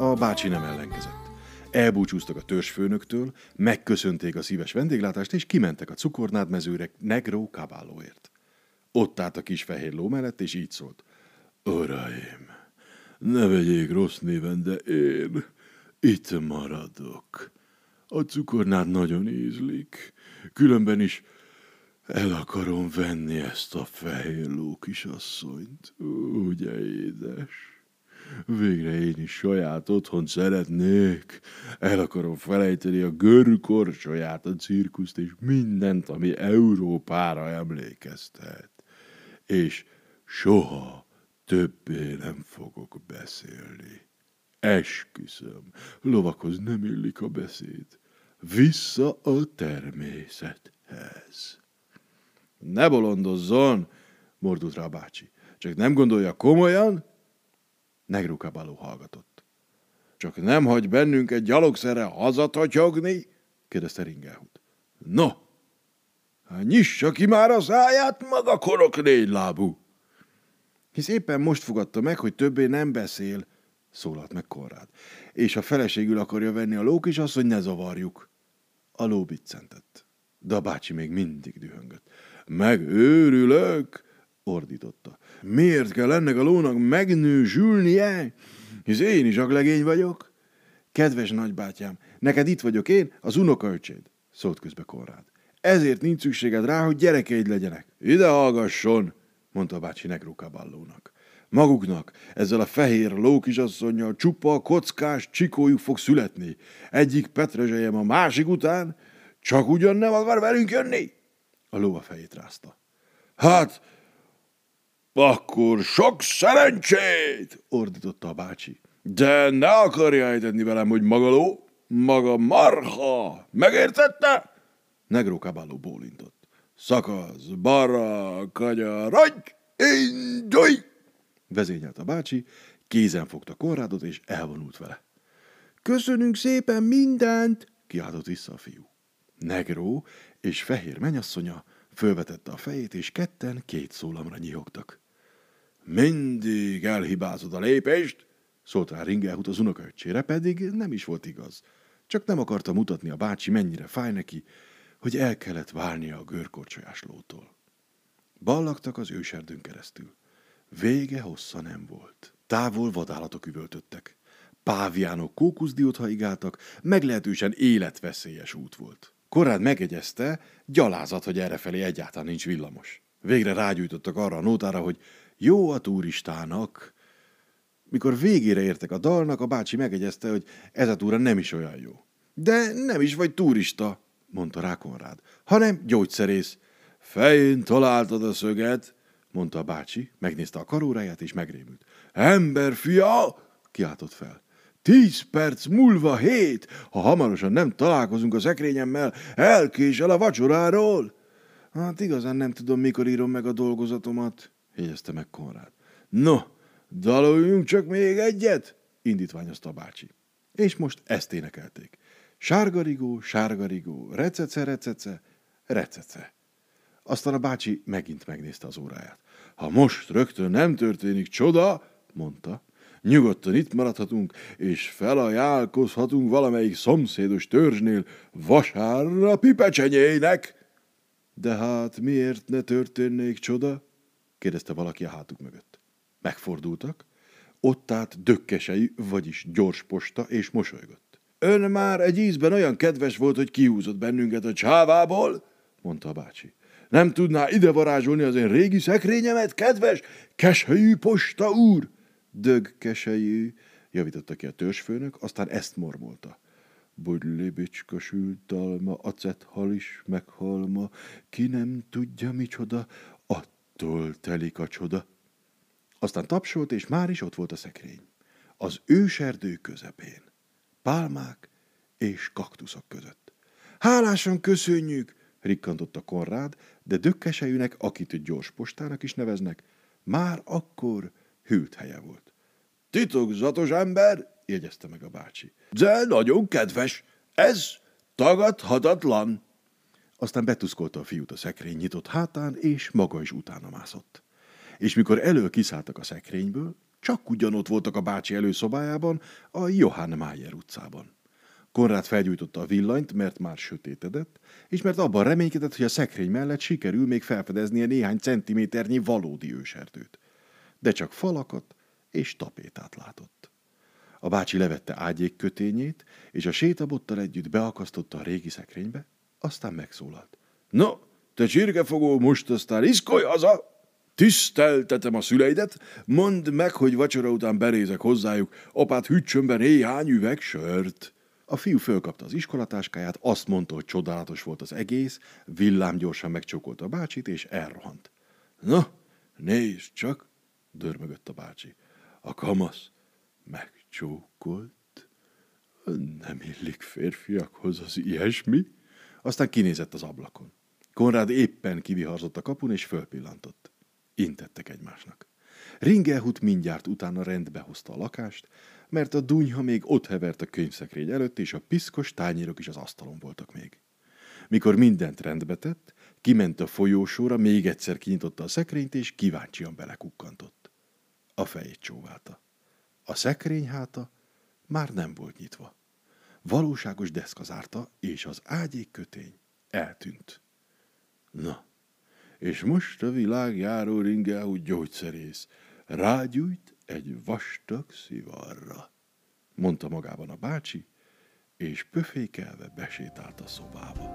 A bácsi nem ellenkezett. Elbúcsúztak a törzsfőnöktől, megköszönték a szíves vendéglátást, és kimentek a cukornád mezőre Negro Cavalloért. Ott állt a kis fehér ló mellett, és így szólt. Uraim, ne vegyék rossz néven, de én itt maradok. A cukornád nagyon ízlik, különben is el akarom venni ezt a fehér ló kisasszonyt. Ugye, édes? Végre én is saját otthon szeretnék. El akarom felejteni a görkorcsolyát, a cirkuszt és mindent, ami Európára emlékeztet. És soha többé nem fogok beszélni. Esküszöm, lovakhoz nem illik a beszéd. Vissza a természethez. Ne bolondozzon, mordult rá a bácsi. Csak nem gondolja komolyan, Negrukabaló hallgatott. Csak nem hagy bennünket gyalogszerre hazatatyogni? kérdezte Ringelhut. No, hát nyissa ki már a száját, maga korok négy lábú. Hisz éppen most fogadta meg, hogy többé nem beszél, szólalt meg Konrád. És a feleségül akarja venni a lók is, azt, hogy ne zavarjuk. A ló biccentett. De a bácsi még mindig dühöngött. Megőrülök, ordította. Miért kell ennek a lónak megnősülnie? Hisz én is aglegény vagyok. Kedves nagybátyám, neked itt vagyok én, az unokaöcséd, szólt közbe Konrád. Ezért nincs szükséged rá, hogy gyerekeid legyenek. Ide hallgasson, mondta a bácsi Negrukaballónak. Maguknak, ezzel a fehér lókisasszonynal csupa kockás csikójuk fog születni. Egyik petrezselyem a másik után, csak ugyan nem akar velünk jönni? A ló a fejét rázta. Hát, akkor sok szerencsét, ordította a bácsi. De ne akarja ejteni velem, hogy maga ló, maga marha, megértette? Negró Caballo bólintott. Szakasz, barra, kagyarodj, indulj! Vezényelt a bácsi, kézen fogta Konrádot, és elvonult vele. Köszönünk szépen mindent, kiáltott vissza a fiú. Negró és fehér menyasszonya fölvetette a fejét, és ketten két szólamra nyihogtak. Mindig elhibázod a lépést, szólt rá Ringelhut az unokaöccsére, pedig nem is volt igaz. Csak nem akarta mutatni a bácsi, mennyire fáj neki, hogy el kellett válnia a görkorcsolyás lótól. Ballagtak az őserdőn keresztül. Vége hossza nem volt. Távol vadállatok üvöltöttek. Páviánok kókuszdiót haigáltak, meglehetősen életveszélyes út volt. Korán megegyezte, gyalázat, hogy errefelé egyáltalán nincs villamos. Végre rágyújtottak arra a nótára, hogy jó a turistának. Mikor végére értek a dalnak, a bácsi megegyezte, hogy ez a túra nem is olyan jó. De nem is vagy turista, mondta rá Konrád, hanem gyógyszerész. Fején találtad a szöget, mondta a bácsi, megnézte a karóráját és megrémült. Ember fia, kiáltott fel. Tíz perc múlva hét, ha hamarosan nem találkozunk a szekrényemmel, elkésel a vacsoráról. Hát igazán nem tudom, mikor írom meg a dolgozatomat, jegyezte meg Konrád. No, daloljunk csak még egyet, indítványozta a bácsi. És most ezt énekelték. Sárgarigó, sárgarigó, recece, recece, recece. Aztán a bácsi megint megnézte az óráját. Ha most rögtön nem történik csoda, mondta, nyugodtan itt maradhatunk, és felajánlkozhatunk valamelyik szomszédos törzsnél vasárnapi pecsenyének. De hát miért ne történnék csoda? kérdezte valaki a hátuk mögött. Megfordultak, ott állt dökkesei, vagyis gyors posta, és mosolygott. Ön már egy ízben olyan kedves volt, hogy kihúzott bennünket a csávából, mondta a bácsi. Nem tudná ide varázsolni az én régi szekrényemet, kedves, keselyű posta úr? Dög keselyű, javította ki a törzsfőnök, aztán ezt mormolta. Budli bicska sült dalma, acethal is meghalma, ki nem tudja micsoda, attól telik a csoda. Aztán tapsolt, és már is ott volt a szekrény. Az őserdő közepén. Pálmák és kaktuszok között. Hálásan köszönjük, rikkantotta Konrád, de dökkesejűnek, akit gyors postának is neveznek, már akkor hűlt helye volt. Titokzatos ember, jegyezte meg a bácsi. De nagyon kedves, ez tagadhatatlan. Aztán betuszkolta a fiút a szekrény nyitott hátán, és maga is utána mászott. És mikor elő kiszálltak a szekrényből, Csak ugyanott voltak a bácsi előszobájában, a Johann Mayer utcában. Konrád felgyújtotta a villanyt, mert már sötétedett, és mert abban reménykedett, hogy a szekrény mellett sikerül még felfedeznie néhány centiméternyi valódi őserdőt. De csak falakat és tapétát látott. A bácsi levette ágyék kötényét, és a sétabottal együtt beakasztotta a régi szekrénybe, aztán megszólalt. No, te csirkefogó, most aztán iszkolj haza! Tiszteltetem a szüleidet, mondd meg, hogy vacsora után berézek hozzájuk, apát hűtsön be néhány üveg sört. A fiú fölkapta az iskolatáskáját, azt mondta, hogy csodálatos volt az egész, villám gyorsan megcsókolta a bácsit, és elrohant. Na, nézd csak, dörmögött a bácsi. A kamasz megcsókolt. Nem illik férfiakhoz az ilyesmi. Aztán kinézett az ablakon. Konrád éppen kiviharzott a kapun, és fölpillantott. Intettek egymásnak. Ringelhut mindjárt utána rendbe hozta a lakást, mert a dunyha még ott hevert a könyvszekrény előtt, és a piszkos tányérok is az asztalon voltak még. Mikor mindent rendbe tett, kiment a folyósóra, még egyszer kinyitotta a szekrényt, és kíváncsian belekukkantott. A fejét csóválta. A szekrény háta már nem volt nyitva. Valóságos deszka zárta, és az ágyék kötény eltűnt. Na, és most a világjáró ringáú gyógyszerész rágyújt egy vastag szivarra, mondta magában a bácsi, és pöfékelve besétált a szobába.